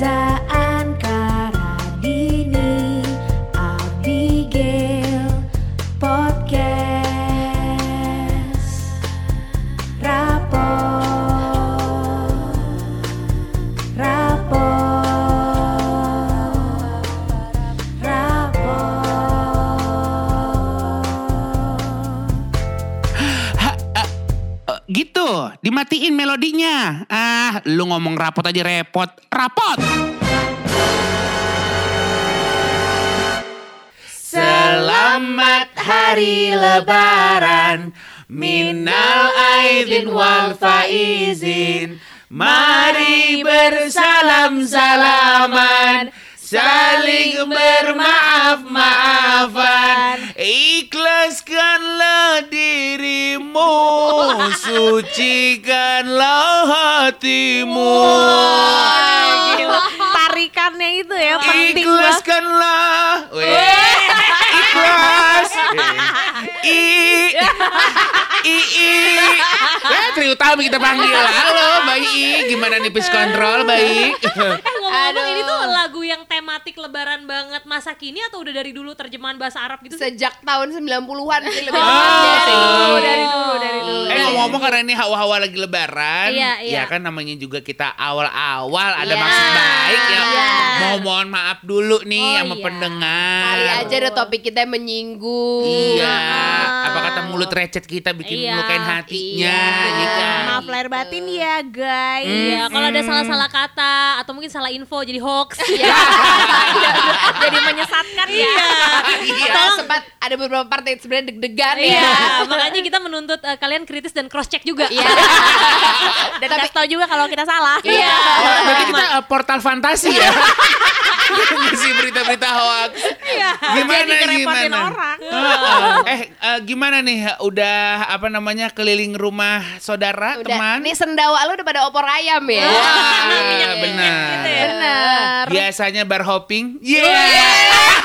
Reza rapot aja repot. Rapot. Selamat hari lebaran Minal aidin wal faizin Mari bersalam-salaman Saling bermaaf-maafan Ikhlaskanlah dirimu Sucikanlah hatimu Gila. Tarikannya itu ya penting. Ikhlaskanlah I I Eh, Tri Utami kita panggil Halo Mbak I Gimana nih Peace Control Baik Eh ngomong-ngomong ini tuh lagu yang tematik lebaran banget masa kini atau udah dari dulu terjemahan bahasa Arab gitu sih? Sejak tahun 90-an sih lebih Oh. dari dulu, dari dulu, dari dulu. Eh ngomong-ngomong karena ini hawa-hawa lagi lebaran Iya, iya. Ya kan namanya juga kita awal-awal Ada Iya. maksud baik ya Iya. Mau mohon maaf dulu nih Oh, sama iya. pendengar Kali aja ada topik kita yang menyinggung. Iya, Ah. apa kata mulut recet kita bikin Iya. melukain hatinya, Iya. ya kan? Maaf lahir batin ya guys. Iya, kalau ada salah-salah kata atau mungkin salah info jadi hoax. Iya. Jadi menyesatkan ya. Iya. Kita sempat ada beberapa part yang sebenarnya deg-degan ya. Iya, makanya kita menuntut eh, kalian kritis dan cross check juga. Iya. Dan kasih tahu juga kalau kita salah. Iya. Oh, berarti kita uh, portal fantasi ya? Ngasih berita-berita hoax. Iya. Gimana, Jadi gimana? orang. Heeh. eh, eh, gimana nih? Udah apa namanya keliling rumah saudara, Udah. teman? Nih sendawa lu udah pada opor ayam ya. Wah, benar. gitu ya. Benar. Biasanya bar hopping. Yeah.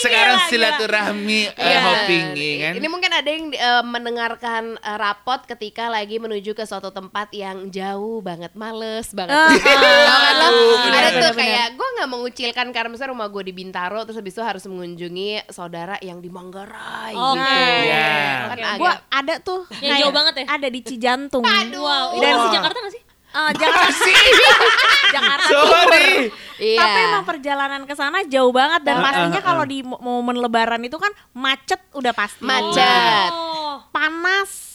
Sekarang silaturahmi eh, Iya. hopping, ya kan? Ini mungkin ada yang eh, mendengarkan eh, rapot ketika lagi menuju ke suatu tempat yang jauh banget, males banget. Lo? benar, ada tuh benar, kayak gue nggak mengucilkan karena misalnya rumah gue di Bintaro terus habis itu harus mengunjungi saudara yang di Manggarai Oke. gitu. Iya. Kan Oke. agak Gua ada tuh Yang kayak- jauh banget ya? Ada di Cijantung. Wow, Dan itu Wah. di Jakarta gak sih? Eh, Jakarta Jakarta Sorry. Iya. Tapi emang perjalanan ke sana jauh banget dan Ah, pastinya ah, kalau ah. di mo- momen lebaran itu kan macet udah pasti. Macet. Oh. Panas.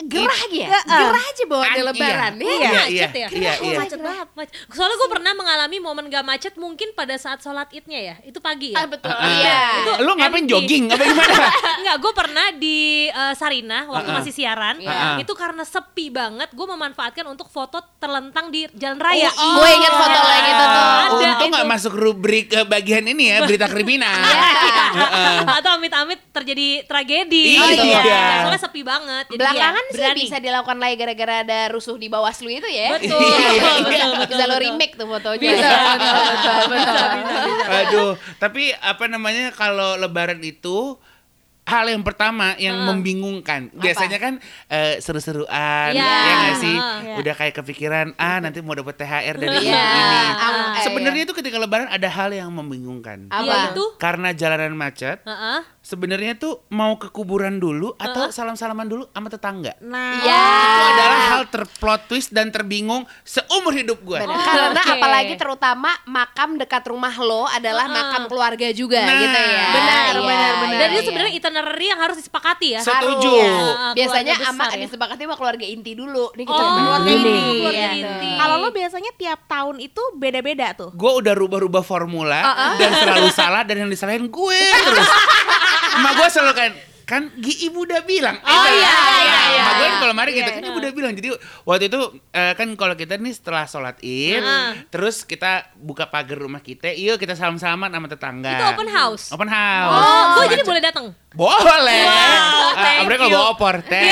Gerah ya? Heeh. Gerah aja bawa di lebaran. iya. ya. Iya, macet iya, ya? iya, Oh, iya. macet banget. macet. Soalnya gue pernah mengalami momen gak macet mungkin pada saat sholat idnya ya. Itu pagi Ah, ya? betul. Ah, Iya. Itu Lu ngapain empty. jogging? Apa gimana? Enggak, gue pernah di eh, Sarina waktu masih siaran. Ah. Itu karena sepi banget, gue memanfaatkan untuk foto terlentang di jalan raya. Oh, Gue ingat foto lo yang itu tuh. Untung itu. gak masuk rubrik eh, bagian ini ya, berita kriminal. Atau amit-amit terjadi tragedi. Iya. gitu ya. Iya. Soalnya sepi banget. Jadi Belakangan ya, sih berani. bisa dilakukan lagi gara-gara ada rusuh di Bawaslu itu ya. Betul, Iya, betul, iya. betul, betul, bisa lo betul. remake tuh fotonya. Bisa, betul, betul, betul, betul. Aduh, tapi apa namanya kalau lebaran itu hal yang pertama yang membingungkan. Biasanya kan eh, seru-seruan, Iya. ya nggak sih? Iya. Udah kayak kepikiran, ah nanti mau dapat THR dari Iya. ibu ini. Eh, Sebenarnya itu ketika lebaran ada hal yang membingungkan. Apa? Itu. Karena jalanan macet, Heeh. Sebenarnya tuh mau ke kuburan dulu atau salam-salaman dulu sama tetangga. Nah, Iya. Itu adalah hal terplot twist dan terbingung seumur hidup gue. Benar. Karena Oke. apalagi terutama makam dekat rumah lo adalah makam keluarga juga Nah, gitu ya. benar, Iya, benar, benar. Dan itu iya. sebenarnya itinerary yang harus disepakati ya. Setuju. Harus. Biasanya Keluarga ama besar ya. disepakati sama keluarga inti dulu. Nih kita Oh, keluarga inti. keluarga Iya. inti. kalau lo biasanya tiap tahun itu beda-beda tuh. gue udah rubah-rubah formula dan selalu salah dan yang disalahin gue terus. Emak gue selalu kan kan Gi ibu udah bilang. Oh iya, iya, iya. Emak gue kan kalau kemarin Iya, gitu kan ibu udah bilang. Jadi waktu itu eh, kan kalau kita nih setelah sholat id, terus kita buka pagar rumah kita, yuk kita salam-salaman sama tetangga. Itu open house. Open house. Oh, gue jadi boleh datang. Boleh. Wow, thank apalagi kalau bawa opor, teh.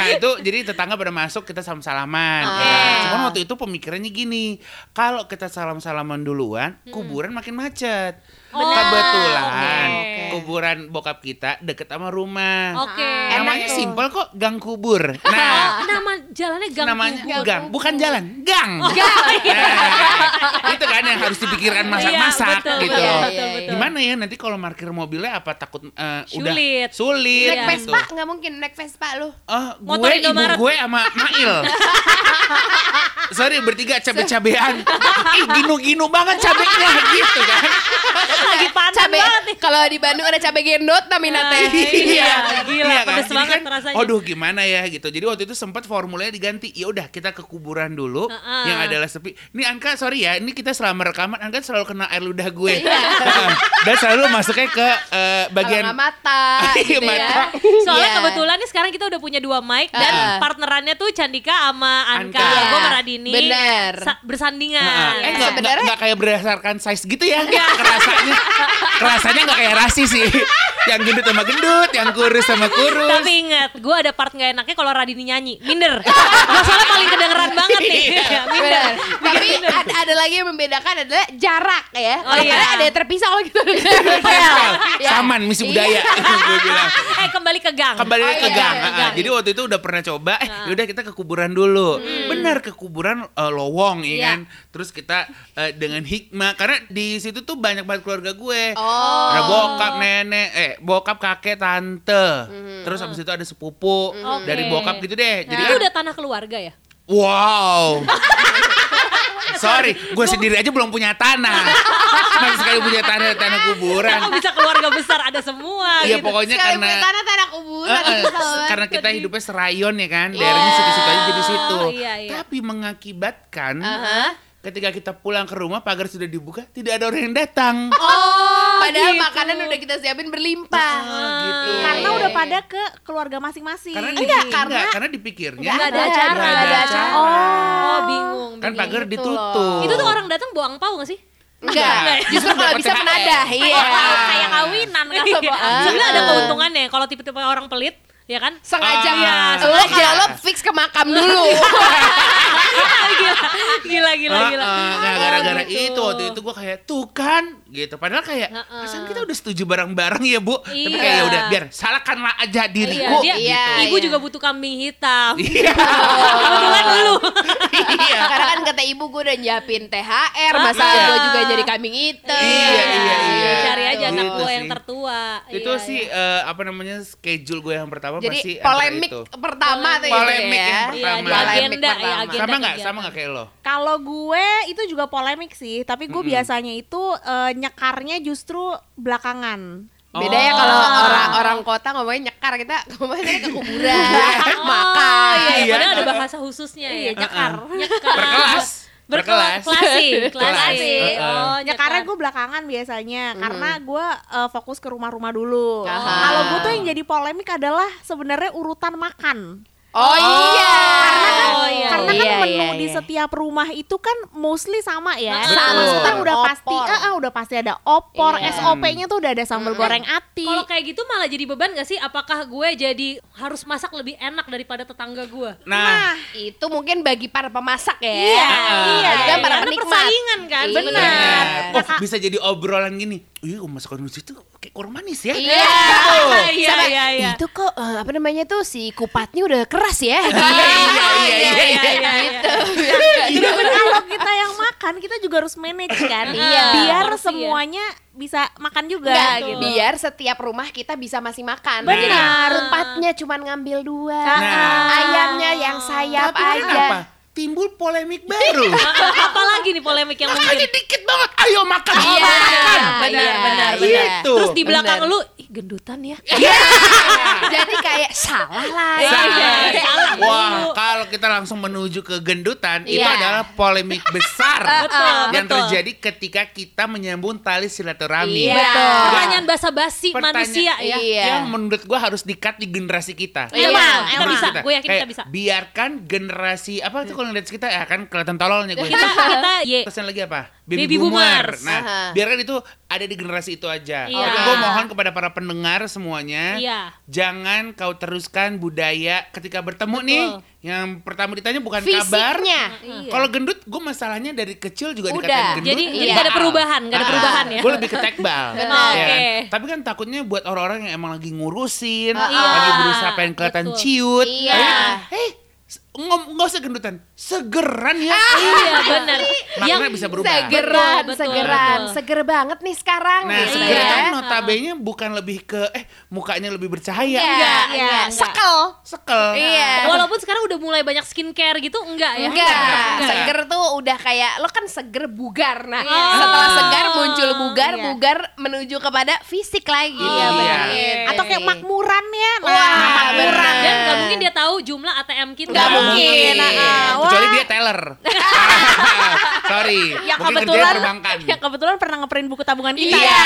Nah itu jadi tetangga pada masuk kita salam salaman. Ah. Cuman waktu itu pemikirannya gini, kalau kita salam salaman duluan, kuburan makin macet. Oh, Kebetulan oke. kuburan bokap kita deket sama rumah. Oke. Namanya Enak tuh. simpel kok, gang kubur. Oh, Nah, nama jalannya Gang namanya Kubur. gang, bukan jalan, gang. Oh, Nah, itu kan yang harus dipikirkan masak-masak Iya, betul, gitu. loh. betul, betul. Gimana ya nanti kalau parkir mobilnya apa takut eh, udah Sulit. sulit Naik gitu. Vespa nggak mungkin naik Vespa lu. Oh, Motor gue ibu Indomaret. gue sama Mail. Sorry bertiga cabe-cabean. Ih ginu-ginu banget cabenya gitu kan. Lagi panas Cabe. Kalau di Bandung ada cabe gendot namanya teh. Iya, gila, Iya kan? pedes Jadi banget kan, rasanya. Aduh gimana ya gitu. Jadi waktu itu sempat formulanya diganti. Ya udah kita ke kuburan dulu Heeh. yang adalah sepi. Ini Anka sorry ya, ini kita selama rekaman Anka selalu kena air ludah gue. Iya. Dan selalu masuknya ke eh, bagian mata Iya, gitu mata. ya. Soalnya Iya. kebetulan nih sekarang kita udah punya dua mic dan Ah. partnerannya tuh Candika sama Anka. Anka. Gue sama Radini. Bener. sa- bersandingan. Heeh. Eh enggak, Sebenarnya- enggak, kayak berdasarkan size gitu ya. Kerasanya. Kerasanya enggak kayak rasi sih. yang gendut sama gendut, yang kurus sama kurus. Tapi ingat, gue ada part nggak enaknya kalau Radini nyanyi. Minder. Masalah paling kedengeran banget nih. Iya. Ya, Minder. Tapi ada, ada lagi yang membedakan adalah jarak ya. Oh, iya. Karena ada yang terpisah kalau gitu. Ya. Saman misi budaya Iya. gue bilang. Eh kembali ke gang. Kembali Oh, ke iya, gang. iya, gang. Jadi waktu itu udah pernah coba, eh yaudah kita ke kuburan dulu. Benar ke kuburan eh, Lowong ya Iya. kan. Terus kita eh, dengan hikmah karena di situ tuh banyak banget keluarga gue. Oh. Ada bokap, nenek, eh bokap, kakek, tante. Mhm. Terus habis itu ada sepupu Oke. dari bokap gitu deh. Jadi Itu kan udah tanah keluarga ya? Wow. Sorry, gue sendiri aja belum punya tanah. Masih sekali punya tanah tanah kuburan. Kok bisa keluarga besar ada semua Iya gitu. pokoknya Sekali karena punya tanah tanah kuburan. Banget. karena kita hidupnya serayon ya kan, daerahnya situ-situ aja jadi situ. Oh, iya, iya. Tapi mengakibatkan Aha. Ketika kita pulang ke rumah pagar sudah dibuka, tidak ada orang yang datang. Oh, padahal gitu. makanan udah kita siapin berlimpah. Ah, gitu. Karena Iya, udah pada ke keluarga masing-masing. Karena Enggak, karena- enggak, karena dipikirnya Nggak ada acara. nggak ada acara. acara. Oh, bingung. Kan bingung. pagar Gitu ditutup. loh. Itu tuh orang datang bawa angpau gak sih? Enggak, justru kalau bisa menadah. Iya. Oh, kayak kawinan kan. Sebenarnya ada keuntungannya kalau tipe-tipe orang pelit, ya kan? Sengaja Ah. lo kalau lo fix ke makam dulu. gila, gila, gila, gila. Ah, nah, gara-gara gitu. itu waktu itu gue kayak tuh kan gitu padahal kayak Heeh. perasaan kita udah setuju bareng-bareng ya bu tapi Iya. kayak ya udah biar salahkanlah aja Iya, diriku dia, Iya, ibu iya. juga butuh kambing hitam. Iya. Kebetulan lu. iya Karena kan kata ibu gue udah nyiapin THR, masa Ah. gue juga jadi kambing hitam. Iya, iya, iya. Cari aja anak Gitu gue yang sih. tertua. itu Iya, sih iya. eh, apa namanya schedule gue yang pertama Jadi pasti polemik itu. pertama tuh Polemik itu ya. yang Iya, pertama. di Polemik agenda ya, pertama. agenda sama nggak sama nggak kayak lo Kalau gue itu juga polemik sih, tapi gue biasanya itu eh, nyekarnya justru belakangan. Beda ya Oh. kalau orang-orang kota ngomongnya nyekar, kita ngomongnya ke kuburan, Oh, makan. iya, Iya. padahal ada bahasa khususnya ya. Iya, nyekar. Nyekar. berkelas Berkelas. Klasik, klasik. Oh, Nyekarnya gue belakangan biasanya, karena gue eh, fokus ke rumah-rumah dulu. Kalau gue tuh yang jadi polemik adalah sebenarnya urutan makan. Oh, iya. Karena kan, Oh, iya. karena kan Iya, menu iya, di iya. setiap rumah itu kan mostly sama ya. Betul. Sama Maksudnya udah Opor. pasti, ah, ah, udah pasti ada opor, Iya. SOP-nya tuh udah ada sambal goreng ati. Kalau kayak gitu malah jadi beban gak sih? Apakah gue jadi harus masak lebih enak daripada tetangga gue? nah Itu mungkin bagi para pemasak ya. Iya, iya. Juga para Karena penikmat. persaingan kan, Iya. benar. Benar. oh Kakak- bisa jadi obrolan gini iya masakan Nusi itu kayak kurang manis ya Iya. Iya, Sama, iya, iya. Itu kok eh, apa namanya tuh si kupatnya udah keras ya. iya iya iya iya iya, Gitu. Bener-bener kalau kita yang makan kita juga harus manage kan Iya. biar ya. semuanya bisa makan juga Enggak, gitu biar setiap rumah kita bisa masih makan. Benar. Kupatnya cuma ngambil dua. Nah. Ayamnya yang sayap tapi aja. apa timbul polemik baru Apalagi nih polemik yang makanya mungkin dikit banget ayo makan Iya, makan benar, Iya, benar, iya. benar. Gitu. Terus di belakang lu, gendutan ya. Jadi kayak salah lah. Salah. Iya, salah Wah, kalau kita langsung menuju ke gendutan, itu Iya. adalah polemik besar Betul, yang betul. terjadi ketika kita menyambung tali silaturahmi. Iya. Betul. Pertanyaan basa-basi Pertanyaan- manusia ya. Iya. Yang menurut gua harus dikat di generasi kita. Iya, Emang, kita emang. bisa. Gue yakin Kayak kita bisa. Biarkan generasi apa tuh kalau ngeliat kita ya kan kelihatan tololnya gue. Kita kita ye. Yang lagi apa? Baby boomers. Nah, Aha. biarkan itu ada di generasi itu aja. Iya. Tapi gue mohon kepada para pendengar semuanya, Iya. jangan kau teruskan budaya ketika bertemu nih. Yang pertama ditanya bukan Fisiknya. kabar. Iya. Kalau gendut, gue masalahnya dari kecil juga Udah. dikatain gendut. Jadi jadi Iya. gak ada perubahan, gak ada perubahan ya. Gue lebih ke tekbal. Benar. ya kan? Oke. Tapi kan takutnya buat orang-orang yang emang lagi ngurusin, Iya. lagi berusaha pengen kelihatan Betul. ciut. Iya. Tapi, Ngom- nggak usah gendutan, segeran ya. Iya benar. Maknanya bisa berubah. Segeran, Betul, segeran, betul. seger banget nih sekarang. Nah, gitu seger ya. kan notabene bukan lebih ke eh mukanya lebih bercahaya. Iya, Enggak. iya, enggak. sekel. Sekel. Iya. Walaupun sekarang udah mulai banyak skincare gitu, enggak ya? Enggak, Enggak. seger tuh udah kayak lo kan seger bugar. Nah, Iya. setelah segar muncul bugar, Iya. bugar menuju kepada fisik lagi. Iya, benar. Gitu Atau kayak nih. makmuran ya. Nah, Wah, makmuran. benar. Dan nggak mungkin dia tahu jumlah ATM kita. Mungkin. Nah, ah, Kecuali dia teller. Sorry. Yang Mungkin kebetulan perbankan. yang kebetulan pernah ngeprint buku tabungan kita. Iya.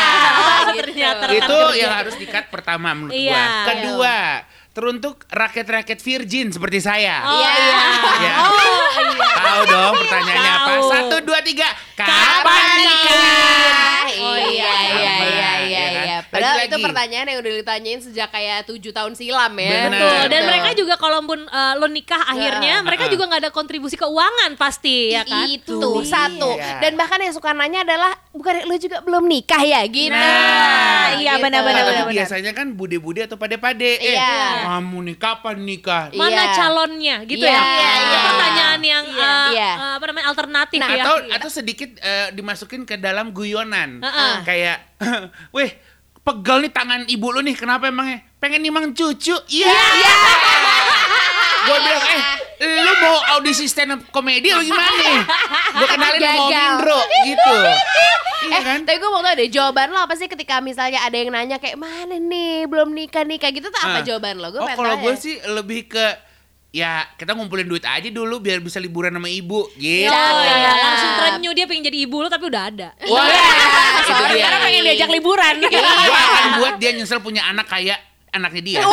Gitu. ternyata Itu yang harus dikat pertama menurut Iya. gua. Kedua, teruntuk rakyat-rakyat virgin seperti saya. Oh, Iya. Ya. Oh, iya. Tahu dong pertanyaannya apa? Tahu. Satu, dua, tiga. Kapan Kapan nikah? Oh iya iya Sama, iya iya ya iya. Padahal itu Lagi-lagi. pertanyaan yang udah ditanyain sejak kayak tujuh tahun silam ya. Benar. Betul. Dan Betul. mereka juga kalaupun uh, lo nikah akhirnya, Iya. mereka Uh-uh. juga nggak ada kontribusi keuangan pasti ya kan? Itu Tuh. satu. Iya. Dan bahkan yang suka nanya adalah bukan lu juga belum nikah ya gitu. Nah, iya, benar-benar, Nah, biasanya kan bude-bude atau pade-pade. Eh, Iya. kamu nih kapan nikah? Iya. Mana calonnya gitu Iya, ya? iya, Itu iya. pertanyaan yang Iya. uh, Iya. uh, apa namanya alternatif Nah, ya. atau atau sedikit eh, dimasukin ke dalam guyonan Heeh. kayak weh pegel nih tangan ibu lu nih kenapa emangnya? Pengen nimang cucu. Iya. Gue bilang eh lu mau audisi stand up komedi atau gimana nih? Gue kenalin sama Om Gagal. Indro gitu. Iya Eh, kan? tapi gue mau tau deh jawaban lo apa sih ketika misalnya ada yang nanya kayak mana nih belum nikah nikah gitu tuh apa Ah. jawaban lo? Gue oh kalau gue sih lebih ke ya kita ngumpulin duit aja dulu biar bisa liburan sama ibu gitu. Oh iya, Cakep. langsung terenyu dia pengen jadi ibu lo tapi udah ada. Wah, itu Sorry. Sekarang pengen diajak liburan. Gua akan buat dia nyesel punya anak kayak anaknya dia.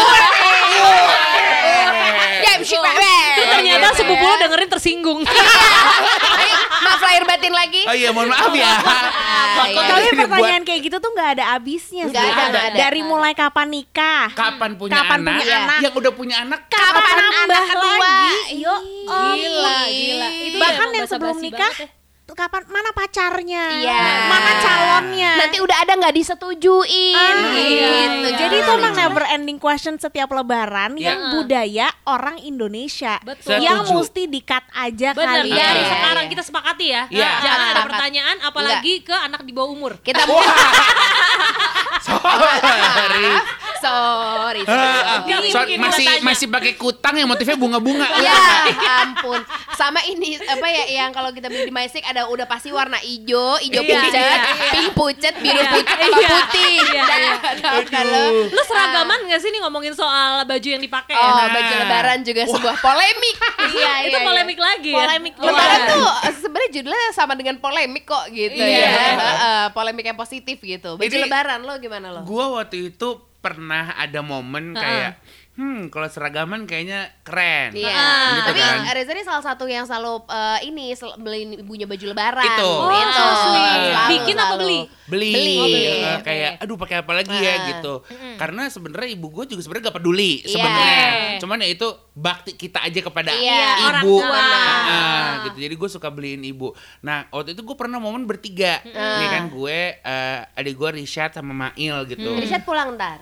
Ya. Terus ternyata sepupu ya. lo dengerin tersinggung. Tapi maaf lahir batin lagi. Oh iya, mohon maaf ya. Iya. Tapi pertanyaan kayak gitu tuh nggak ada habisnya sih. ada, nggak ada. Dari mulai kapan nikah? Kapan punya Kapan anak? punya anak? Yang udah punya anak Kapan nambah anak kedua? lagi? Yo, Gila, gila. Itu Bahkan yang sebelum nikah, ya. Kapan mana pacarnya? Iya. Mana calonnya? Nanti udah ada nggak disetujuin Ah, gitu. iya, iya. Jadi itu emang never ending question setiap lebaran Iya. yang budaya orang Indonesia Betul. yang Setuju. mti dikat aja Bener, kali. dari Iya, sekarang iya. kita sepakati ya. Iya. Jangan ada pertanyaan apalagi ke anak di bawah umur. Kita Sorry. sorry. sorry. So- mungkin masih masih pakai kutang yang motifnya bunga-bunga. Ya ampun. Sama ini apa ya yang kalau kita beli di Maisik ada udah pasti warna hijau, hijau Iya, pucet, iya, pink pucet, biru Iya, pucet, sama iya, putih. iya, Nah, iya. tahu kan lo? Aduh. Lu seragaman gak sih nih ngomongin soal baju yang dipakai Oh, ya? baju lebaran juga sebuah polemik. Iya, Itu polemik lagi ya. Polemik Lebaran Iya. tuh eh, sebenarnya judulnya sama dengan polemik kok gitu Iya. ya. Heeh, polemik yang positif gitu. Baju Ini- lebaran lo gimana lo? Gua waktu itu pernah ada momen kayak hmm kalau seragaman kayaknya keren. Iya. Ah. Gitu Tapi kan. Reza ini salah satu yang selalu eh, ini sel- beliin ibunya baju lebaran. Itu. Oh, Itu. so sweet. Selalu, Bikin apa selalu. beli? beli, Beli. Oh, beli, oke. kayak aduh pakai apa lagi ya Ah. gitu karena sebenarnya ibu gue juga sebenarnya gak peduli Iya. sebenarnya Oke. cuman ya itu bakti kita aja kepada Iya, orang ibu tua. Ah, gitu jadi gue suka beliin ibu nah waktu itu gue pernah momen bertiga Nih kan gue eh, adik gue Rishad sama Mail gitu Rishad pulang ntar.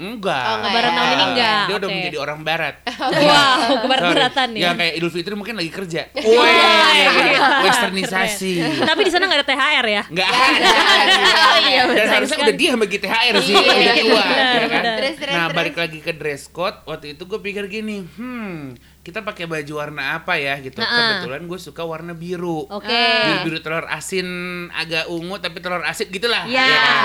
Enggak Oh, enggak Lebaran ya. tahun ini enggak, dia udah menjadi orang barat Wow, keberat-beratan Sorry. ya. yang kayak Idul Fitri mungkin lagi kerja Iya, Weh, iya. westernisasi Tapi di sana nggak ada THR ya? Enggak ada. Iya, Dan harusnya udah dia bagi THR sih, Iya, udah tua. benar, ya kan? nah, balik lagi ke dress code, waktu itu gue pikir gini, hmm, kita pakai baju warna apa ya gitu. Nah-uh. Kebetulan gue suka warna biru. Oke. Biru-biru telur asin agak ungu tapi telur asin gitulah. Iya. ya kan?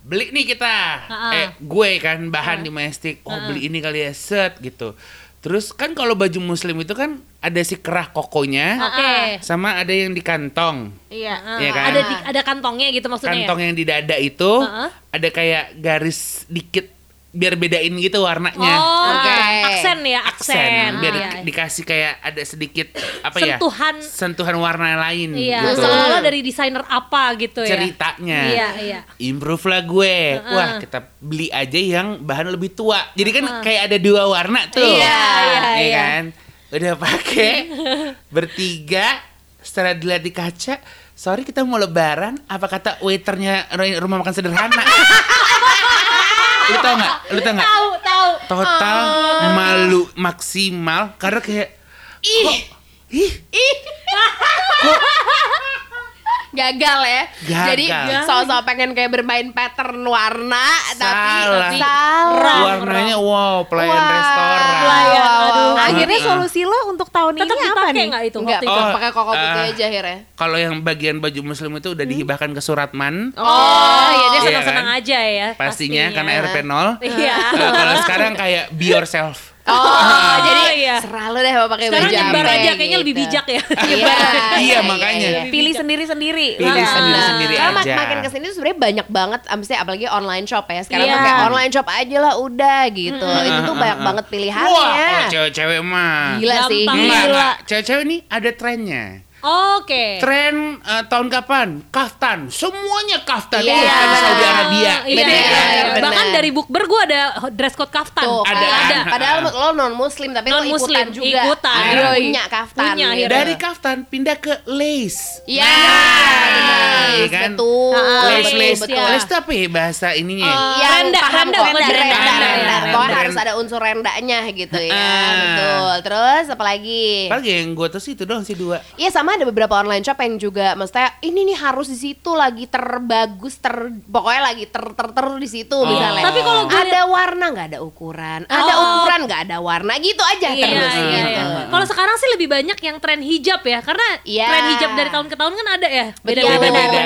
Beli nih kita. Ha-ha. Eh, gue kan bahan di Majestic. Oh, beli ini kali ya set gitu. Terus kan kalau baju muslim itu kan ada si kerah kokonya Oke. sama ada yang di kantong. Iya. Iya kan? Ada di- ada kantongnya gitu maksudnya. kantong ya? yang di dada itu Heeh. ada kayak garis dikit biar bedain gitu warnanya. Oh, Oke. aksen ya, aksen. biar Iya. di- dikasih kayak ada sedikit apa ya Sentuhan. sentuhan warna lain Iya, gitu dari desainer apa gitu ya. ceritanya Iya, iya. improve lah gue wah kita beli aja yang bahan lebih tua jadi kan kayak ada dua warna tuh Iya, iya, ya iya. kan udah pakai bertiga setelah dilihat di kaca sorry kita mau lebaran apa kata waiternya rumah makan sederhana lu tau nggak? Lu tau nggak? Tahu, tahu. total malu maksimal karena kayak ih. Ih gagal ya. Gagal. Jadi soal-soal pengen kayak bermain pattern warna tapi Salah. tapi salah. warnanya wow pelayan Wah. restoran Pelayan, aduh. Akhirnya Heeh. solusi lo untuk tahun Tetap ini apa dipakai nih? nggak itu Enggak, waktu itu? Oh, pakai koko putih eh, aja akhirnya. kalau yang bagian baju muslim itu udah dihibahkan ke Suratman Oh, iya dia Iya senang-senang kan? aja ya. pastinya karena RP 0 Iya. kalau sekarang kayak be yourself Oh, jadi iya. serah lu deh mau pakai Sekarang baju nyebar aja gitu. kayaknya lebih bijak ya. Iya, Iya, makanya. Pilih sendiri-sendiri. Pilih Nah. sendiri-sendiri Karena mak- aja. makin ke sini tuh sebenarnya banyak banget, maksudnya apalagi online shop ya. Sekarang Iya. tuh kayak online shop aja lah udah gitu. Itu tuh banyak banget pilihannya. wah cewek-cewek mah Gila sih. Gampang. Gila. Cewek-cewek ini ada trennya. Oke. Tren eh, tahun kapan? Kaftan. Semuanya kaftan. Iya, Wah, di Saudi. Arabia. Iya, iya, iya. bener. Bahkan dari bukber gue ada dress code kaftan. Tuh, Ada, kan. ada. Padahal lo non muslim tapi lo Non-muslim, ikutan juga. ikutan. Akhirnya Yoi. punya kaftan. Punya gitu. akhirnya. Dari kaftan pindah ke lace. Iya. Iya kan? Betul. Lace. betul. Lace itu apa ya bahasa ininya? ya? Iya, Renda, paham renda, renda, renda, renda, renda, renda. renda. Pokoknya harus ada unsur rendanya gitu ya. Ah. Betul. Terus apa lagi? Apalagi yang gue tuh sih itu doang sih dua. Iya sama ada beberapa online shop yang juga maksudnya ini nih harus di situ lagi terbagus ter pokoknya lagi ter ter ter di situ misalnya. Tapi kalau gue ada warna nggak ada ukuran, ada Oh. ukuran nggak ada warna gitu aja Iya, terus iya, gitu. iya. Kalau sekarang sih lebih banyak yang tren hijab ya, karena Iya. tren hijab dari tahun ke tahun kan ada ya, beda-beda Beda-beda.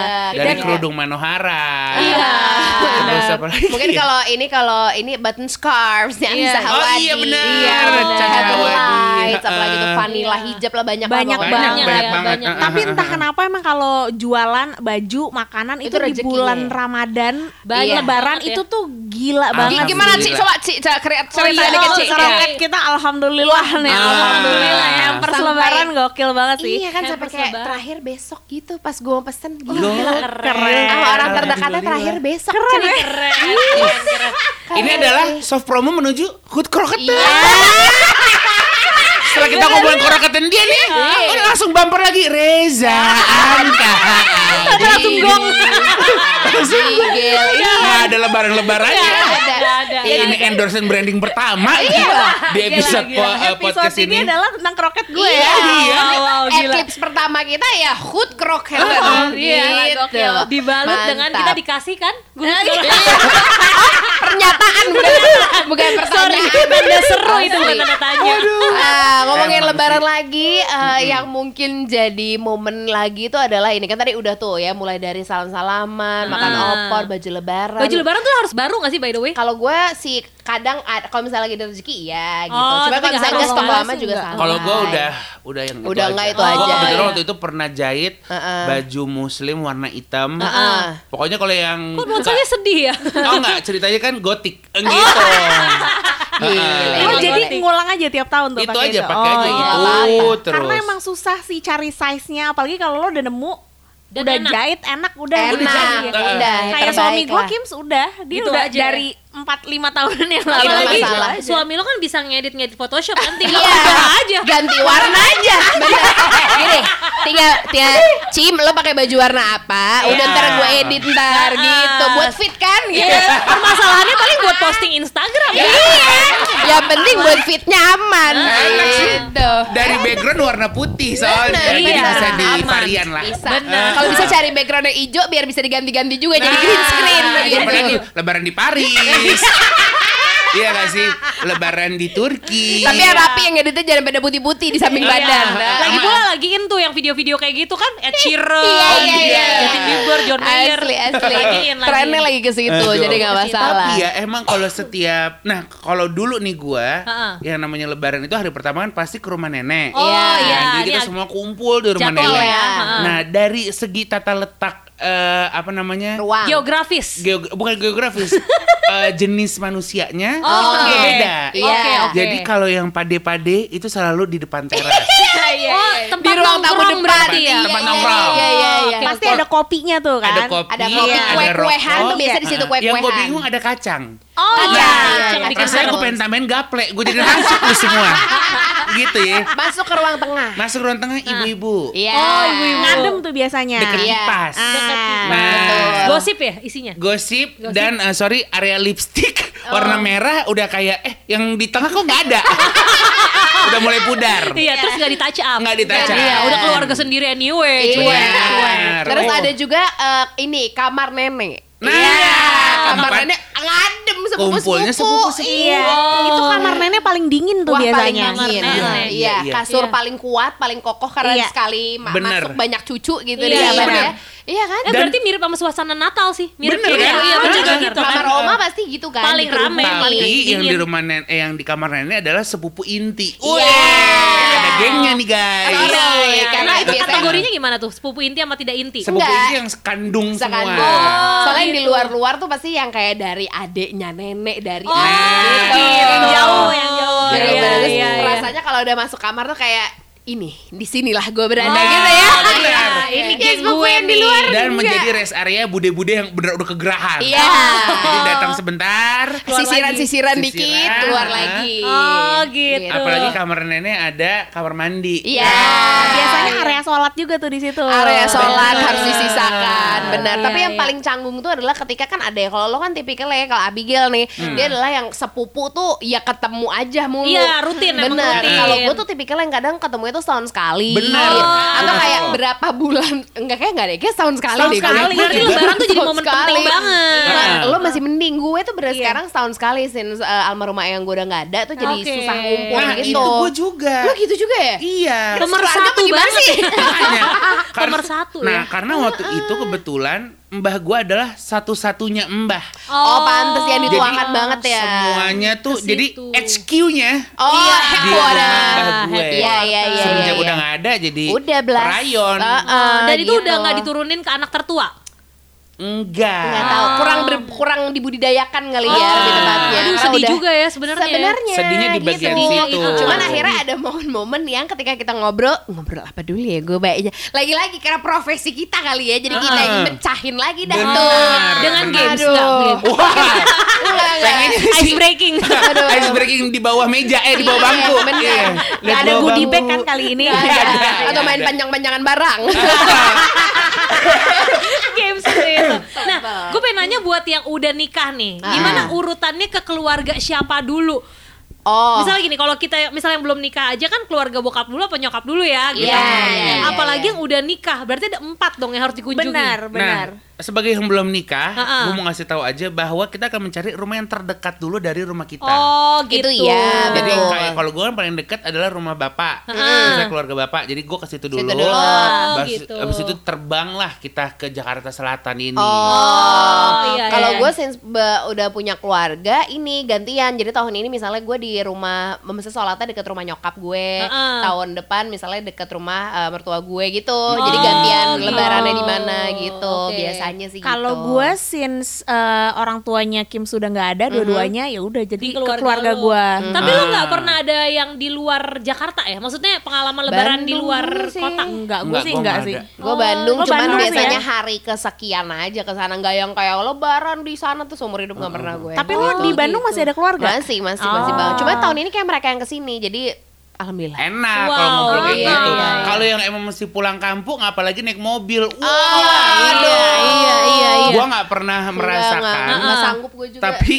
Ya. Dari Dan- kerudung Manohara. Iya. Terus apa lagi? Mungkin kalau ini kalau ini button scarves yang Iya. bisa Oh, iya, benar. Iya, Caca benar. Hawadi. Lights, apalagi tuh vanilla Iya. hijab lah banyak Banyak ya, banget. banyak. Uh-uh. Tapi entah kenapa emang kalau jualan baju, makanan Itu itu, di bulan ya. Ramadan, Banyak Lebaran banget ya. itu tuh gila Ah, banget. Gimana. Ci? Coba Ci, cerita cerita iya, oh, Iya. Kita alhamdulillah nih, Ah. alhamdulillah ya. Sampai- lebaran gokil banget sih. Iya kan sampai Hampers kayak terakhir besok gitu pas gue mau pesen Loh, gila. keren. Sama orang terdekatnya terakhir besok. Keren Cen. ya? Keren, keren, keren. Ini adalah soft promo menuju hood croquette. Iya. Setelah kita ngomongin kroketin dia nih, udah langsung bumper lagi Reza Anta. langsung gong. Gigil. Iya. Nggak ada lebaran-lebarannya. Nggak ada. Nggak ada. Ini endorsement branding pertama di episode gila. po- eh, podcast Episode ini ini. adalah tentang kroket gue Iya. ya. Iya. Eclipse pertama kita ya hood croquette. Iya, gitu. Dibalut dengan kita dikasih kan? pernyataan bukan bukan pertanyaan. Tanda seru itu bukan tanda tanya. Ngomongin Emang lebaran sih. lagi eh, yang mungkin jadi momen lagi itu adalah ini kan tadi udah tuh ya mulai dari salam-salaman, makan Ah. opor, baju lebaran. Baju lebaran tuh harus baru gak sih by the way? Kalau gue sih kadang ad- kalau misalnya lagi ada rezeki ya gitu. Oh, Cuma tapi kalau nggak misalnya banget lama juga sama. Kalau gue udah udah yang Udah itu nggak aja. itu aja. kebetulan Iya. waktu itu pernah jahit baju muslim warna hitam. Heeh. Pokoknya kalau yang Kok sedih ya? Oh enggak, ceritanya kan gotik gitu. Heeh. Oh Iya, jadi ngerti. ngulang aja tiap tahun tuh itu pakai aja itu. pakai Oh, aja iya. gitu terus. Karena emang susah sih cari size-nya, apalagi kalau lo udah nemu Dan udah enak. jahit enak udah Enak, udah jadi. udah, Kayak suami gue. Kims udah dia Gitu udah aja. dari 4 5 tahunan yang lalu. Masalah. suami lo kan bisa ngedit-ngedit Photoshop kan tinggal Iya. aja. Ganti warna aja. Bener. Gini, tinggal tinggal Cim lo pakai baju warna apa? Udah Iya. ntar gue edit ntar gitu. Buat fit kan gitu. Iya, permasalahannya paling buat posting Instagram ya. Iya. Yang penting buat fitnya aman. Gitu. Dari background warna putih soalnya, jadi iya. bisa di varian lah. Kalau bisa cari background yang hijau biar bisa diganti-ganti juga jadi Nah, green screen lagi? gitu. Lebaran di Paris. movies. Iya gak sih? Lebaran di Turki. Tapi yang rapi yang editnya jangan pada putih-putih di samping Iya. badan. Nah. Lagi pula lagi in tuh yang video video-video kayak gitu kan Ed Sheeran, Iya, iya, iya. Justin Bieber, John Mayer. Asli, asli. Bagiin lagi. Trennya lagi ke situ, Aduh. jadi nggak masalah. Tapi ya emang kalau setiap nah kalau dulu nih gua Ha-ha. yang namanya lebaran itu hari pertama kan pasti ke rumah nenek. Oh Iya. iya, Nah, jadi kita semua kumpul di rumah jadwal nenek. ya. Iya. Nah, dari segi tata letak eh, apa namanya? Ruang. Geografis. Geo- bukan geografis, eh, jenis manusianya Oh, oke. beda. Iya. Oke, oke. Jadi kalau yang pade-pade itu selalu di depan teras. Iya, Oh, iya. tempat di ruang tamu nongkrong depan berarti ya? Iya, Tempat iya, nongkrong. Iya, iya, iya. Pasti ada kopinya tuh kan. ada kopi, Ada kopi, ada kue-kuehan tuh biasa di situ kue-kuehan. Yang gue bingung ada kacang. Oh Kacang. iya, Iya, yang bikin Rasanya gue pengen tambahin gaplek, gue jadi masuk lu semua. gitu ya. Masuk ke ruang tengah. Masuk ruang tengah ibu-ibu. Iya. Oh, ibu-ibu. Ngadem tuh biasanya. Deket Iya. kipas. Ah. Nah, Betul. Gosip ya isinya? Gosip dan eh, sorry area lipstick warna merah udah kayak eh yang di tengah kok nggak ada. udah mulai pudar. Iya, terus nggak di touch up. Nggak di-touch Iya, up. udah keluarga sendiri anyway. Iya. Terus Oh. ada juga eh, ini kamar nenek. Nah, Iya, kamar tempat nenek ngadem kumpulnya sepupu-sepupu. sepupu-sepupu. Iya. Oh. Itu kamar nenek paling dingin tuh Wah, paling biasanya. dingin. Kamar Iya, nenek. iya, Iya. kasur Iya. paling kuat, paling kokoh karena Iya. sekali ma- Bener. masuk banyak cucu gitu Iya, di kamar bener. ya. Iya kan? Eh, Dan- berarti mirip sama suasana Natal sih. Mirip Bener, kan? Iya, Bener, bener, bener. gitu kan. Kamar oma pasti gitu kan. Paling rame, paling Tapi yang dingin. di rumah nenek, eh, yang di kamar nenek adalah sepupu inti. Iya. Wih, ada gengnya nih guys. Iya, Iya, karena karena itu kategorinya gimana tuh? Sepupu inti sama tidak inti? Sepupu Enggak. inti yang sekandung Sekandung. semua. Oh, Soalnya yang di gitu. luar-luar tuh pasti yang kayak dari adeknya nenek, dari Oh, adik gitu. Yang jauh, yang jauh. Jadi Iya, terus iya. rasanya kalau udah masuk kamar tuh kayak ini, di sinilah gue berada Oh, gitu ya. Ini Ya, geng sepupu gue yang di luar. Dan Enggak. menjadi rest area bude-bude yang bener udah kegerahan. Iya. Jadi datang sebentar. Sisiran-sisiran lagi. dikit, Sisiran, keluar lagi. Oh, gitu. Apalagi kamar nenek ada kamar mandi. Iya. Biasanya area sholat juga tuh di situ. area sholat Bener. harus disisakan benar Iya, tapi yang iya. paling canggung tuh adalah ketika kan ada ya kalau lo kan tipikalnya ya kalau Abigail nih dia adalah yang sepupu tuh ya ketemu aja mulu Iya, rutin, benar rutin. kalau gue tuh tipikalnya yang kadang ketemu itu setahun sekali Benar. Gitu. Oh. atau kayak berapa bulan enggak kayak enggak deh kayak setahun sekali Setahun deh sekali. Gue Berarti lebaran tuh jadi momen sekali. penting banget. Nah, lo masih mending gue tuh bener Iya. sekarang setahun sekali since uh, almarhumah yang gue udah nggak ada tuh jadi Oke. susah ngumpul Nah, gitu itu gue juga. lo gitu juga ya Iya. Pemersatu gimana banget. sih? Pemersatu Nah, ya. karena waktu itu kebetulan mbah gue adalah satu-satunya mbah. Oh, pantes yang Jadi, dituangkan banget ya. Semuanya tuh Ke jadi. HQ-nya Oh, Iya. di rumah mbah gue. Iya, iya, iya. Semenjak iya, udah iya. nggak ada jadi Udah belas. rayon. Heeh, Dan itu udah nggak diturunin ke anak tertua. Enggak. Nggak tahu, kurang ber- kurang dibudidayakan kali ya Oh. lebih tepatnya. Aduh, sedih udah- juga ya sebenarnya. Sebenarnya Sedihnya di bagian gitu. situ. Cuman Aduh. akhirnya ada momen-momen yang ketika kita ngobrol, ngobrol apa dulu ya gue baiknya. Lagi-lagi karena profesi kita kali ya, jadi kita yang mecahin lagi dah Benar. tuh. Dengan Benar. games Enggak, enggak. Ice breaking. Aduh. ice breaking di bawah meja eh di bawah Iya, bangku. Iya. Ada goodie bag kan kali ini. Atau main panjang-panjangan barang. games. Nah, gue pengen nanya buat yang udah nikah nih, Ah. gimana urutannya ke keluarga siapa dulu? Oh. Misalnya gini, kalau kita misalnya yang belum nikah aja kan keluarga bokap dulu apa nyokap dulu ya, gitu. Iya, iya, iya, Apalagi iya. yang udah nikah, berarti ada empat dong yang harus dikunjungi. Benar, benar. Nah, sebagai yang belum nikah, Ha-ha. gue mau ngasih tahu aja bahwa kita akan mencari rumah yang terdekat dulu dari rumah kita. Oh, gitu. Itu iya, Jadi kayak kalau gue kan paling dekat adalah rumah bapak, Ha-ha. misalnya keluarga bapak. Jadi gue ke situ dulu. Situ dulu. Oh, Abis, gitu. abis itu terbanglah kita ke Jakarta Selatan ini. Oh, iya, kalau iya. gue since udah punya keluarga ini gantian. Jadi tahun ini misalnya gue di rumah, misalnya sholatnya deket rumah nyokap gue. Heeh. Tahun depan misalnya deket rumah eh, mertua gue gitu. Jadi Oh, gantian gitu. lebarannya di mana gitu. Oke. Biasanya sih Kalau gitu. gue since eh, orang tuanya Kim sudah nggak ada dua-duanya ya udah jadi Di ke keluarga, keluarga lu. gue. Tapi lu nggak Ah. pernah ada yang di luar Jakarta ya? Maksudnya pengalaman lebaran di Bandung luar dulu sih. kota? Enggak, gue sih enggak nggak sih. Gue Oh, Bandung, lo cuman Bandung biasanya ya? hari kesekian aja ke sana. Nggak yang kayak lebaran di sana tuh seumur hidup nggak pernah gue. Tapi Gitu. lo di Bandung masih ada keluarga? Masih, masih, masih Oh. banget. Cuma tahun ini kayak mereka yang ke sini, jadi alhamdulillah. Enak Wow, kalau ngumpul kayak iya, gitu. iya. Kalau yang emang mesti pulang kampung, apalagi naik mobil. Wah, aduh. iya, Iya, iya, iya. Gua nggak pernah merasakan. nggak sanggup gue juga. Tapi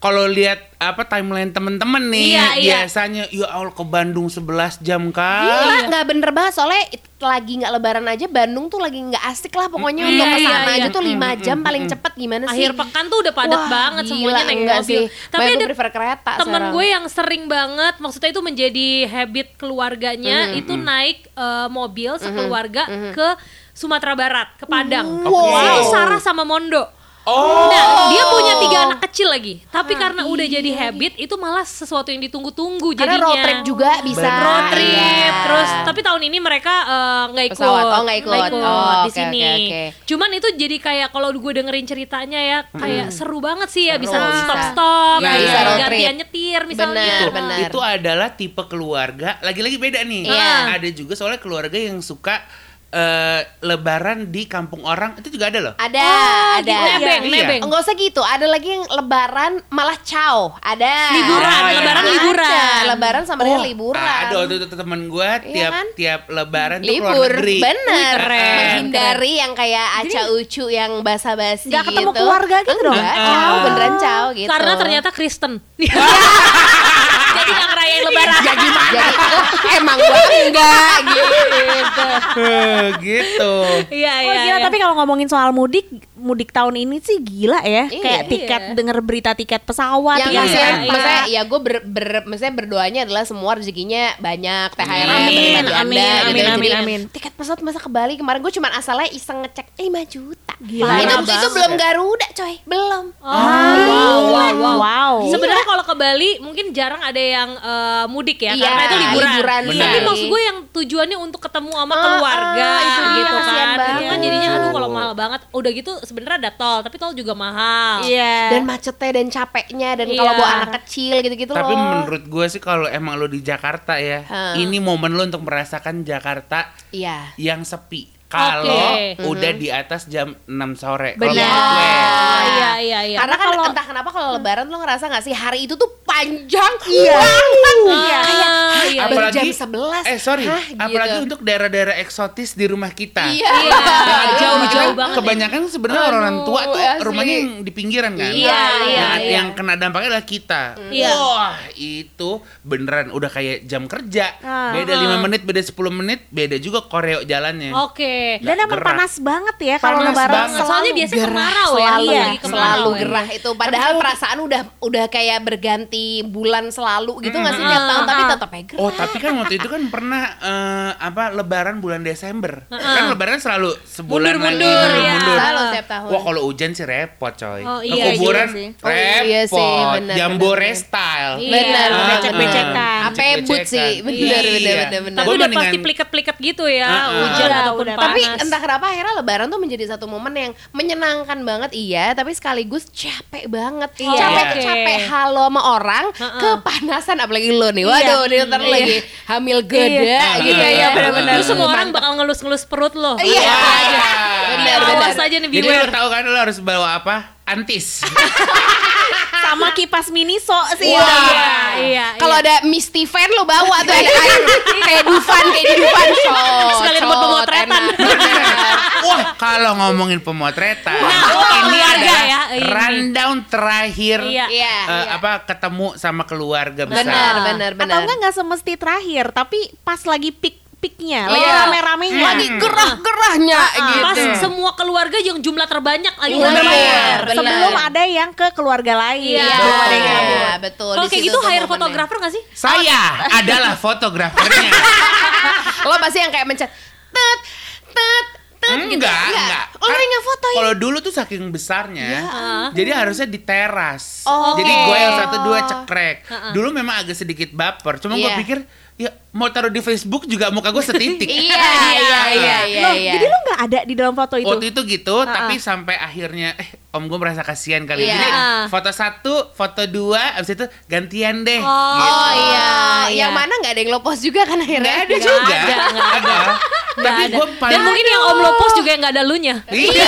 kalau lihat apa timeline temen-temen nih Iya, iya. biasanya ya Allah ke Bandung 11 jam Gila, kan. nggak bener banget soalnya lagi nggak lebaran aja Bandung tuh lagi nggak asik lah pokoknya untuk Iya, ke sana iya, aja iya. tuh lima jam paling cepet gimana sih? Akhir pekan tuh udah padat Wah, banget gila, semuanya naik enggak mobil. sih. Tapi Banyak ada prefer kereta temen sekarang. gue yang sering banget, maksudnya itu menjadi habit keluarganya itu naik eh, mobil sekeluarga ke Sumatera Barat, ke Padang. Wow. Itu Sarah sama Mondo. Oh. Nah, dia punya tiga anak kecil lagi. Tapi karena udah jadi habit, itu malah sesuatu yang ditunggu-tunggu Karena jadinya. road trip juga bisa. Bener. road trip Iya. terus tapi tahun ini mereka eh, nggak ikut Pesawat. Oh, nggak ikut. Oh, di oke, sini oke, oke. cuman itu jadi kayak kalau gue dengerin ceritanya ya kayak seru banget sih ya bisa Seru. stop stop Iya, bisa road trip. gantian nyetir misalnya Benar, itu, benar. itu adalah tipe keluarga lagi-lagi beda nih. Iya. Ada juga soalnya keluarga yang suka eh, lebaran di kampung orang itu juga ada loh. Ada, Oh, ada. gitu, nebeng, Iya. nebeng. Enggak usah gitu, ada lagi yang lebaran malah caw. Ada. Liburan, Ada. lebaran Ada. liburan. Lebaran sama dia liburan. Ada waktu itu temen gue tiap kan? tiap lebaran tuh keluar libur negeri. bener keren, menghindari yang kayak aca ucu yang basa-basi nggak ketemu gitu. keluarga gitu dong? Enggak, caw, beneran caw gitu karena ternyata Kristen jadi nggak ngerayain lebaran Ya gimana? jadi oh, emang gua enggak gitu Eh, gitu. iya Oh iya gila, iya. tapi kalau ngomongin soal mudik, mudik tahun ini sih gila ya. Iya, Kayak iya. tiket denger berita tiket pesawat, yang Iya, maksudnya, iya. maksudnya ya gue ber, ber- maksudnya berdoanya adalah semua rezekinya banyak THR Amin, amin, Anda, gitu. amin, Jadi, amin, amin. tiket pesawat masa ke Bali kemarin gue cuma asalnya iseng ngecek 5 juta Gila itu, banget. itu belum Garuda coy belum Oh, wow, wow, wow. Wow. Sebenarnya kalau ke Bali mungkin jarang ada yang eh, mudik ya, Iya, karena itu liburan. liburan. Tapi maksud gue yang tujuannya untuk ketemu sama Ah, keluarga ah, itu dia, gitu kan. Itu kan banget. jadinya aduh kalau mahal banget. Udah gitu sebenarnya ada tol, tapi tol juga mahal. Iya. dan macetnya dan capeknya dan Iya. kalau bawa anak kecil gitu-gitu Tapi loh menurut gue sih kalau emang lo di Jakarta ya, Hah. ini momen lo untuk merasakan Jakarta iya yang sepi. Kalau Oke. udah di atas jam 6 sore. Benar. Oh, iya iya iya. Karena kan kalau- entah kenapa kalau lebaran lo ngerasa gak sih hari itu tuh panjang Iya. banget. Iya. Kayak Iya, baru jam 11. Eh sorry, Hah, apalagi gitu. untuk daerah-daerah eksotis di rumah kita. Iya. Iya, jauh-jauh kan banget. ya. Kebanyakan sebenarnya orang tua tuh asli. rumahnya yang di pinggiran kan. Iya, yang, iya, iya. yang kena dampaknya adalah kita. Iya. Wah, itu beneran udah kayak jam kerja. Ah. Beda 5 menit, beda 10 menit, beda juga koreo jalannya. Oke. Dan emang gerak. panas banget ya kalau lebaran banget. selalu Soalnya biasanya gerah. kemarau ya, selalu, Iya, kemarau selalu ya. gerah itu. Padahal perasaan udah udah kayak berganti bulan selalu gitu nggak sih tiap tahun, tapi tetap aja gerah. Oh tapi kan waktu itu kan pernah eh, apa Lebaran bulan Desember kan Lebaran selalu sebulan Mundur-mundur, lagi ya. mundur. Selalu tiap tahun. Wah kalau hujan sih repot coy. Oh, iya, kuburan iya sih. Oh, repot. iya sih, benar, Jambore benar, style. Iya. Benar, Ah, becek-becekan. Apa but sih, benar, Iya. benar, benar, benar. Tapi udah pasti pliket-pliket gitu ya, Ah, ah. hujan Udah, ataupun panas. Tapi entah kenapa akhirnya lebaran tuh menjadi satu momen yang menyenangkan banget iya, tapi sekaligus capek banget. Iya. Capek Oke. capek halo sama orang, Heeh. kepanasan apalagi lo nih. Waduh, Iya. ntar Iya. lagi hamil gede Iya. gitu Iya, ya. benar-benar. Terus semua orang bakal ngelus-ngelus perut lo. Iya. Wah. Benar, Awas benar. aja nih Jadi lo tahu kan lo harus bawa apa? Antis. sama kipas miniso sih. Wah. Iya, iya. Kalau ada Misty Fan lo bawa tuh ada air kayak Dufan kayak di Dufan shot. Sekalian buat pemotretan. Wah kalau ngomongin pemotretan, Nah, ini keluarga adalah ya, ini. rundown terakhir Iya. Iya, eh, iya. apa ketemu sama keluarga besar. Benar, benar, benar. Atau enggak nggak semesti terakhir, tapi pas lagi peak peaknya, lagi Iya. rame-ramenya. Lagi gerah-gerahnya gitu. Pas semua keluarga yang jumlah terbanyak lagi Benar, rame. benar. Sebelum ada yang ke keluarga lain. Iya. Ada yang Iya, betul. Kalau Di kayak situ gitu hire fotografer gak sih? Saya adalah fotografernya. Lo pasti yang kayak mencet tet tet tet gitu. Enggak, enggak. Oh, lo Kan yang fotoin. Kalau dulu tuh saking besarnya, jadi harusnya di teras. Oh, jadi oke. gue yang satu dua cekrek. Dulu memang agak sedikit baper, cuma gue Iya. pikir ya mau taruh di Facebook juga muka gue setitik. Iya, iya, iya, iya, Loh, iya. jadi lu nggak ada di dalam foto itu? Waktu itu gitu, tapi sampai akhirnya eh om gue merasa kasihan kali. Iya. Jadi foto satu, foto dua, abis itu gantian deh. Oh, gitu. Oh iya, iya. yang mana nggak ada yang lo post juga kan akhirnya? Nggak ada juga. ada, nggak ada. Tapi gue paling Dan mungkin yang om lo post juga nggak ada lunya. Iya.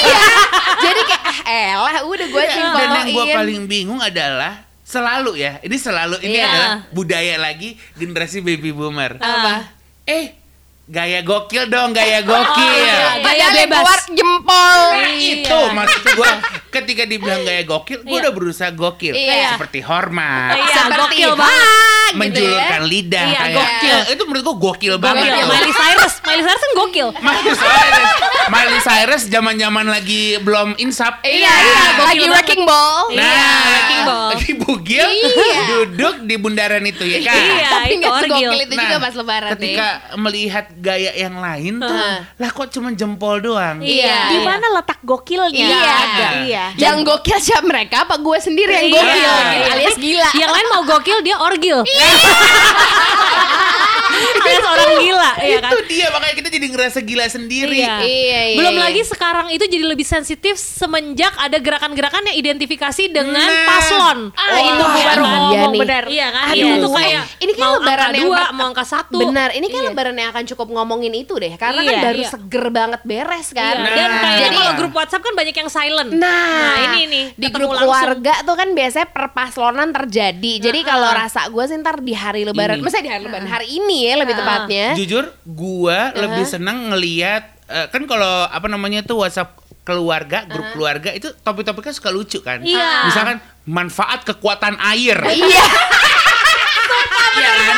Jadi kayak ah elah udah gue Dan yang gue paling bingung adalah selalu ya, ini selalu ini Iya. adalah budaya lagi generasi baby boomer. Apa? Eh, gaya gokil dong, gaya gokil. iya. Gaya bebas. keluar jempol. Nah, itu maksud gue ketika dibilang gaya gokil, gue Iya. udah berusaha gokil. Iya. Seperti hormat, Iya, Seperti gokil banget. gitu menjulurkan ya. lidah Iya, kayak gokil. Eh, itu menurut gue gokil banget. Gokil. Miley Cyrus, Miley Cyrus kan gokil. Miley Cyrus, Miley Cyrus zaman-zaman lagi belum insap. Iya, Iya, lagi gokil wrecking ball. Iya, wrecking ball. Bugil, Iya. duduk di bundaran itu ya kan. Iya, Tapi itu nggak orgil. itu juga pas lebaran ketika melihat gaya yang lain tuh, Heeh. lah kok cuma jempol doang. Iya. Di mana letak gokilnya? Iya. Ada. Iya. nih. Yang gokil siapa mereka apa gue sendiri yang Iya, gokil iya. alias gila. Yang lain mau gokil, dia orgil. alias orang gila, ya kan? Itu dia makanya kita jadi ngerasa gila sendiri. Iya. Iya, iya, Belum iya. lagi sekarang itu jadi lebih sensitif semenjak ada gerakan-gerakan yang identifikasi dengan Nah. paslon. Ah, itu gue baru mau Iya ngomong nih. benar. Iya kan? Aduh. Itu tuh kayak Ini mau lebaran yang dua, mau angka satu. Benar, ini kan Iya. lebaran yang akan cukup ngomongin itu deh, karena Iya, kan baru iya. seger banget beres kan. Iya, Dan Nah. kayaknya Jadi- kalau grup WhatsApp kan banyak yang silent. Nah, ini nih di grup langsung. keluarga tuh kan biasanya perpaslonan terjadi. Jadi Nah, kalau rasa gue sih ntar di hari lebaran, masa di hari lebaran hari ini ya lebih Ah. tepatnya. Jujur, gua lebih seneng ngeliat eh, kan kalau apa namanya tuh WhatsApp keluarga, grup keluarga itu topik-topiknya suka lucu kan. Iya. Misalkan manfaat kekuatan air. Iya, Iya kan?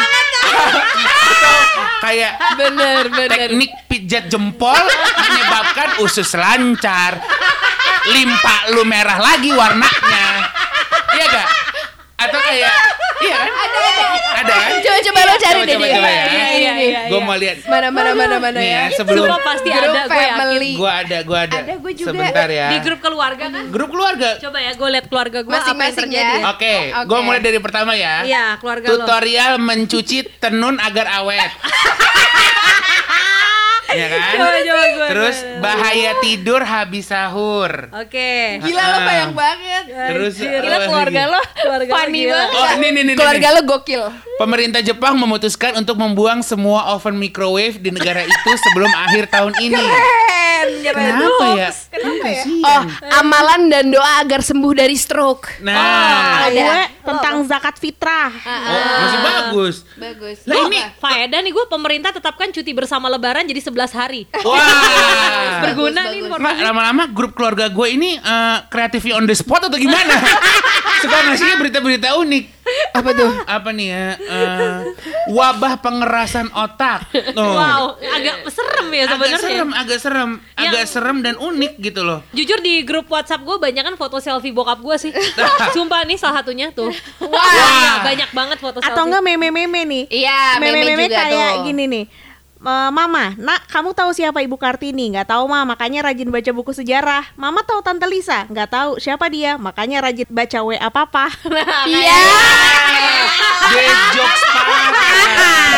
Atau kayak bener bener. teknik pijat jempol menyebabkan usus lancar. Limpa lu merah lagi warnanya. Iya gak? Atau kayak iya kan? Ada Ada kan? Coba coba lo cari Coba, deh dia. ya. Ini, Iya, iya, Gue mau lihat. Mana mana mana mana ya, ya. sebelum Semua pasti Grup ada, gue yakin. gua ada, gua ada. Ada, gua juga. Sebentar ya. Di grup keluarga kan? Grup keluarga. Coba ya, gue liat keluarga gue apa yang Masing-masing terjadi. ya. Oke, Oke. gua mulai dari pertama ya. Iya, keluarga lo. Tutorial mencuci tenun agar awet. ya kan? Coba, coba gue. Terus bahaya tidur habis sahur. Oke. Gila lo Ah. bayang banget. Terus Gila apa keluarga lo. Keluarga lo Funny gila. banget. Oh, ini nih nih. Keluarga nih. lo gokil. Pemerintah Jepang memutuskan untuk membuang semua oven microwave di negara itu sebelum akhir tahun ini. Keren, keren. Kenapa ya? Kenapa ya? Oh, amalan dan doa agar sembuh dari stroke. Nah, Kalau Ada. gue tentang zakat fitrah. oh, masih bagus. Bagus. Lah Oh, ini faedah nih gue pemerintah tetapkan cuti bersama lebaran jadi 11 hari. wah. Berguna bagus, nih informasi. lama-lama grup keluarga gue ini eh, kreatifnya on the spot atau gimana? Suka ngasihnya berita-berita unik. Apa tuh? Apa nih ya? eh, wabah pengerasan otak. Tuh. Wow, agak serem ya Agak sebenarnya. serem, agak serem, Yang- agak serem dan unik gitu loh. Jujur di grup WhatsApp gue banyak kan foto selfie bokap gue sih. Sumpah nih salah satunya tuh. Wah. Iya, banyak banget foto selfie. Atau enggak meme-meme nih. Iya, meme, Meme-meme juga kayak tuh. gini nih. "Eh, Mama, nak kamu tahu siapa Ibu Kartini? Nggak tahu mah, makanya rajin baca buku sejarah. Mama tahu Tante Lisa? Nggak tahu siapa dia, makanya rajin baca WA papa. Nah, Iya. Dead jokes.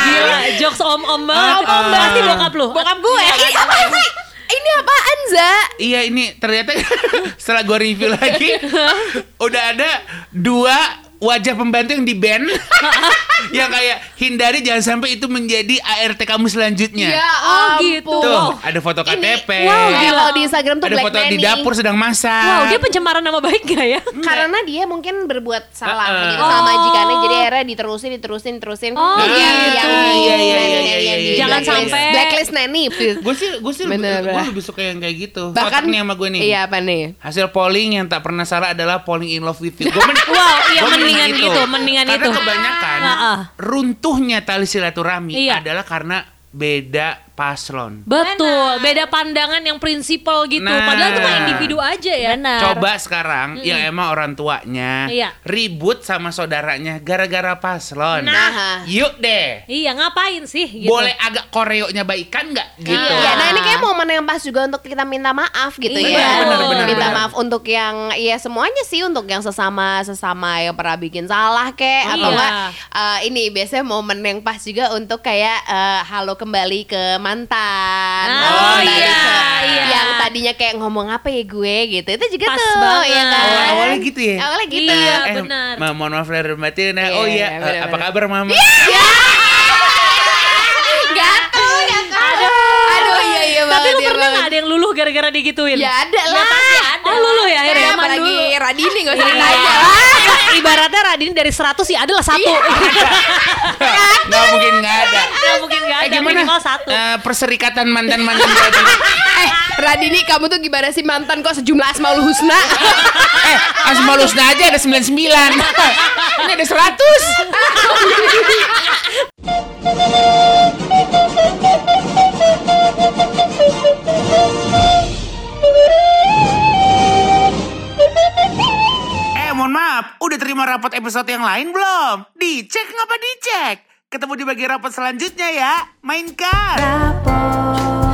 Gila, jokes om-om banget. Om-om banget. Pasti bokap lu. Bokap gue. Ini apaan sih? Ini apaan, Za? Iya ini ternyata setelah gue review lagi udah ada dua wajah pembantu yang di band yang kayak hindari jangan sampai itu menjadi ART kamu selanjutnya. Ya Oh, gitu. Tuh, ada foto KTP. Wow, gila. kalau di Instagram tuh ada Black foto di Nanny. dapur sedang masak. Wow, dia pencemaran nama baik gak ya? Karena dia mungkin berbuat salah Uh-uh. gitu sama Oh. majikannya jadi akhirnya diterusin diterusin terusin Oh, gitu. yang Iya, iya, iya, iya, iya, iya, di Jangan sampai- blacklist nanny. Gue sih, gue sih gue lebih suka yang kayak gitu. Bahkan nih sama gue nih. Iya apa nih? Hasil polling yang tak pernah salah adalah polling in love with you. Gua men- Wow, iya mendingan gitu, mendingan Karena itu. kebanyakan Heeh. runtuhnya tali silaturahmi Iya. adalah karena beda paslon. Betul, beda pandangan yang prinsipal gitu. Nah. Padahal itu mah individu aja ya. Benar. Coba sekarang yang emang orang tuanya Iya. ribut sama saudaranya gara-gara paslon. Nah. Yuk deh. Iya, ngapain sih gitu. Boleh agak koreonya baikan nggak gitu? Iya, nah ini kayak momen yang pas juga untuk kita minta maaf gitu Iya, ya. benar, benar, minta benar. maaf untuk yang ya semuanya sih untuk yang sesama sesama yang pernah bikin salah kek atau Iya. enggak eh, ini biasanya momen yang pas juga untuk kayak eh, halo kembali ke mantan. Oh, kembali iya, iya. Yang tadinya kayak ngomong apa ya gue gitu. Itu juga Pas tuh banget. ya kan. Oh, awalnya gitu ya? Awalnya gitu. Iya. Eh, benar. ma- mohon maaf lahir batin ya. Oh Iya, iya, iya, eh, benar, apa benar. kabar mama? Gatel, gatel. Aduh, aduh iya iya Tapi lu banget, iya pernah Pernah nggak ada yang luluh gara-gara digituin? Ya ada Ya lah. pasti ada. Oh luluh ya akhirnya. Ya, apalagi dulu. Radini gak usah Iya. ditanya lah. Ibaratnya Radini dari 100 ya adalah satu. Nggak mungkin nggak ada. Nggak mungkin nggak Eh ada gimana? minimal satu. Eh, perserikatan mantan-mantan tadi. Eh, Radini kamu tuh gimana sih mantan kok sejumlah Asmaul Husna? eh, Asmaul Husna aja ada 99. Ini ada 100. Maaf, udah terima rapot episode yang lain belum? Dicek ngapa dicek? Ketemu di bagian rapot selanjutnya ya. Mainkan! Rapor,